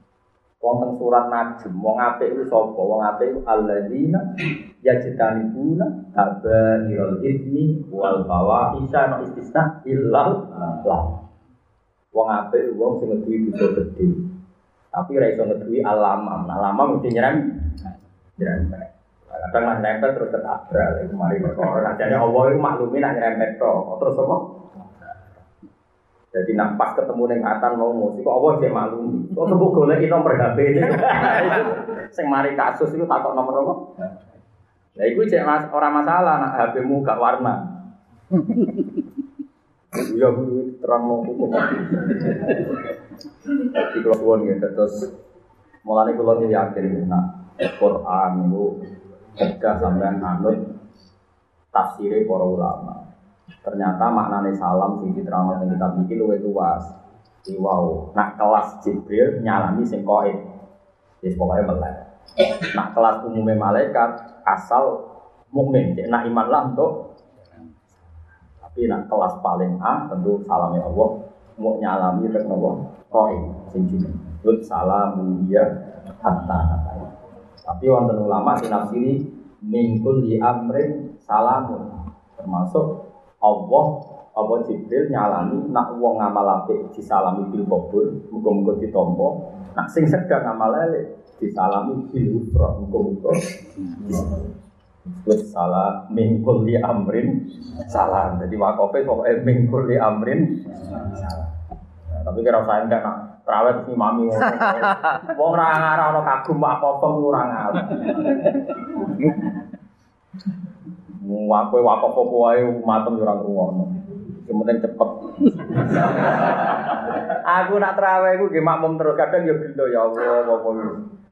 Wonten surat Najm, wong apik iku sapa? Wong apik iku alladzina yajtanibuna kabairul itsmi wal fawahisha no istisna illal lah. Wong apik wong sing ngeduwi dosa gedhe. Tapi ra iso ngeduwi alamam. Nah, alamam mesti nyerem. Nyerem. Kadang lah nempel terus ketabrak. Kemarin perkara. Jadi Allah itu maklumi nak nyerempet Terus apa? Jadi nak pas ketemu neng atan mau musik, kok Allah dia maklum. Kok temu golek nomor HP ini. Sing mari kasus itu takut nomor apa? Ya itu cek mas, orang masalah nak HP-mu gak warna. Bu terang mau hukum. Di keluar gitu terus mulai keluar yakin nak Quran itu kerja sampai anut tafsirnya para ulama. Ternyata maknanya salam sing diterangkan yang kita bikin luwih luas. Wow, nak kelas Jibril nyalami sing koin. Jadi pokoknya melek. Nak kelas umumnya malaikat asal mukmin. Nak iman lah untuk tapi nak kelas paling A tentu salamnya Allah mau nyalami rek nopo koin sing jeneng. Lut salam dia hatta Tapi wonten ulama sinafsiri mingkul di amrin salamun termasuk Allah apa Jibril nyalani nak wong ngamal disalami bil qabul muga-muga ditampa nak sing sedang ngamal elek disalami bil usra muga-muga Wis salah mingkul li amrin salam. Jadi wakofe pokoknya mingkul li amrin salam. Nah, tapi kira saya enggak nak terawih si mami wong ora ana kagum apa-apa ora. Wakoe wakaf apa wae matem yo ora penting cepet. aku nak terawih iku nggih makmum terus kadang yo gelo ya Allah apa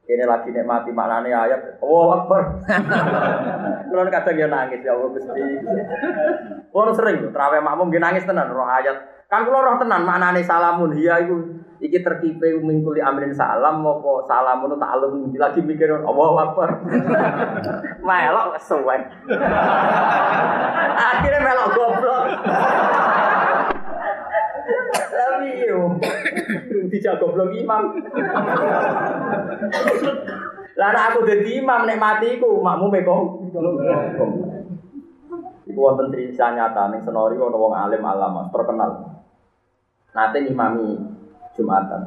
ini lagi nikmati maknane ayat. Oh Akbar. Kulo kadang yo nangis ya Allah Gusti. Sering terawih makmum nggih nangis tenan roh ayat. Kan kulo roh tenan maknane salamun hiya iku iki terkipe mingkuli amrin salam apa salamun ta'alum lagi mikir Allah Akbar. melok kesuwen. Akhirnya melok goblok. Tapi yo dijak goblok imam. Lah aku dadi imam nek mati iku makmume kok. Iku wonten cerita nyata ning Senori ana wong alim alama terkenal. Nate ngimami Jumatan.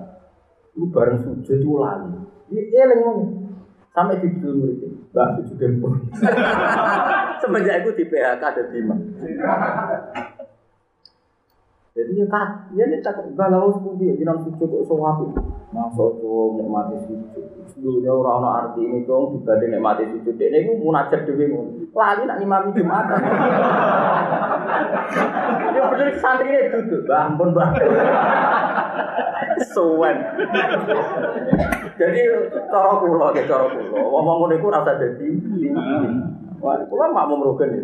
Iku bareng sujud itu lali. Dia eling ngomong. Sampai di dulu murid Mbak sujud dempur. Semenjak itu di PHK ada imam. Jadi ya kan, ya ini tak galau sepundi, jinan sujud kok sowapi. Masuk tuh nikmati sujud. Dulunya orang orang arti ini dong dibanding nikmati sujud. Ini gue munajat dewi Lali nak imami jumat. Ya bener santri ini duduk, bah ampun bah. Suwen. Jadi cara kula, cara kula. Ngomong ngono iku rasa dadi. Wah, kula makmum rogen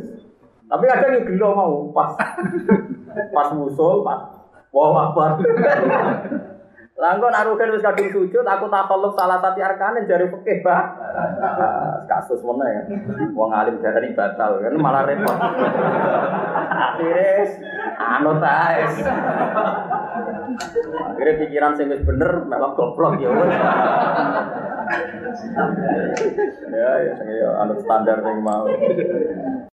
Tapi kadang yo gelo mau pas pas musul, pas wah akbar. Langkon arugen wis kadung sujud, aku tak tolong salah satu arkanin jari pekeh bah. Kasus mana ya? Wong alim dari batal kan malah repot. Akhirnya anu tais. Akhirnya pikiran sing wis bener melok goblok ya Ya ya, ya anu standar yang mau.